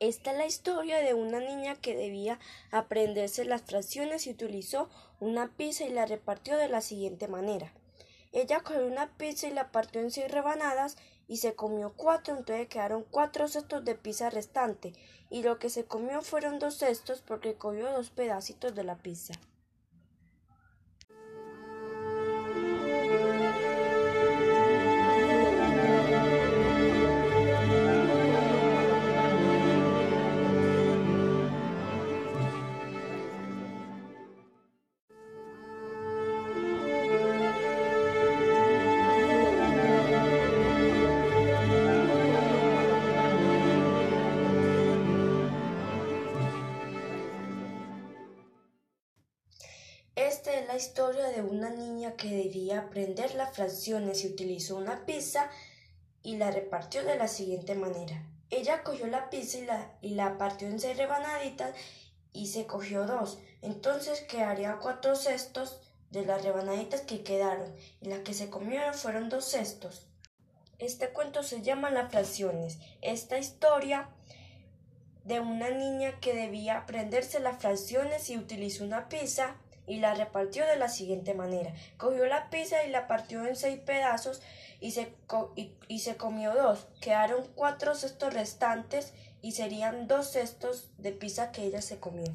Esta es la historia de una niña que debía aprenderse las fracciones y utilizó una pizza y la repartió de la siguiente manera. Ella cogió una pizza y la partió en seis rebanadas y se comió cuatro, entonces quedaron cuatro cestos de pizza restante y lo que se comió fueron dos cestos porque cogió dos pedacitos de la pizza. Esta es la historia de una niña que debía aprender las fracciones y utilizó una pizza y la repartió de la siguiente manera. Ella cogió la pizza y la, y la partió en seis rebanaditas y se cogió dos. Entonces quedaría cuatro cestos de las rebanaditas que quedaron y las que se comieron fueron dos cestos. Este cuento se llama Las fracciones. Esta historia de una niña que debía aprenderse las fracciones y utilizó una pizza y la repartió de la siguiente manera. Cogió la pizza y la partió en seis pedazos y se, y, se comió dos. Quedaron cuatro cestos restantes y serían dos cestos de pizza que ella se comió.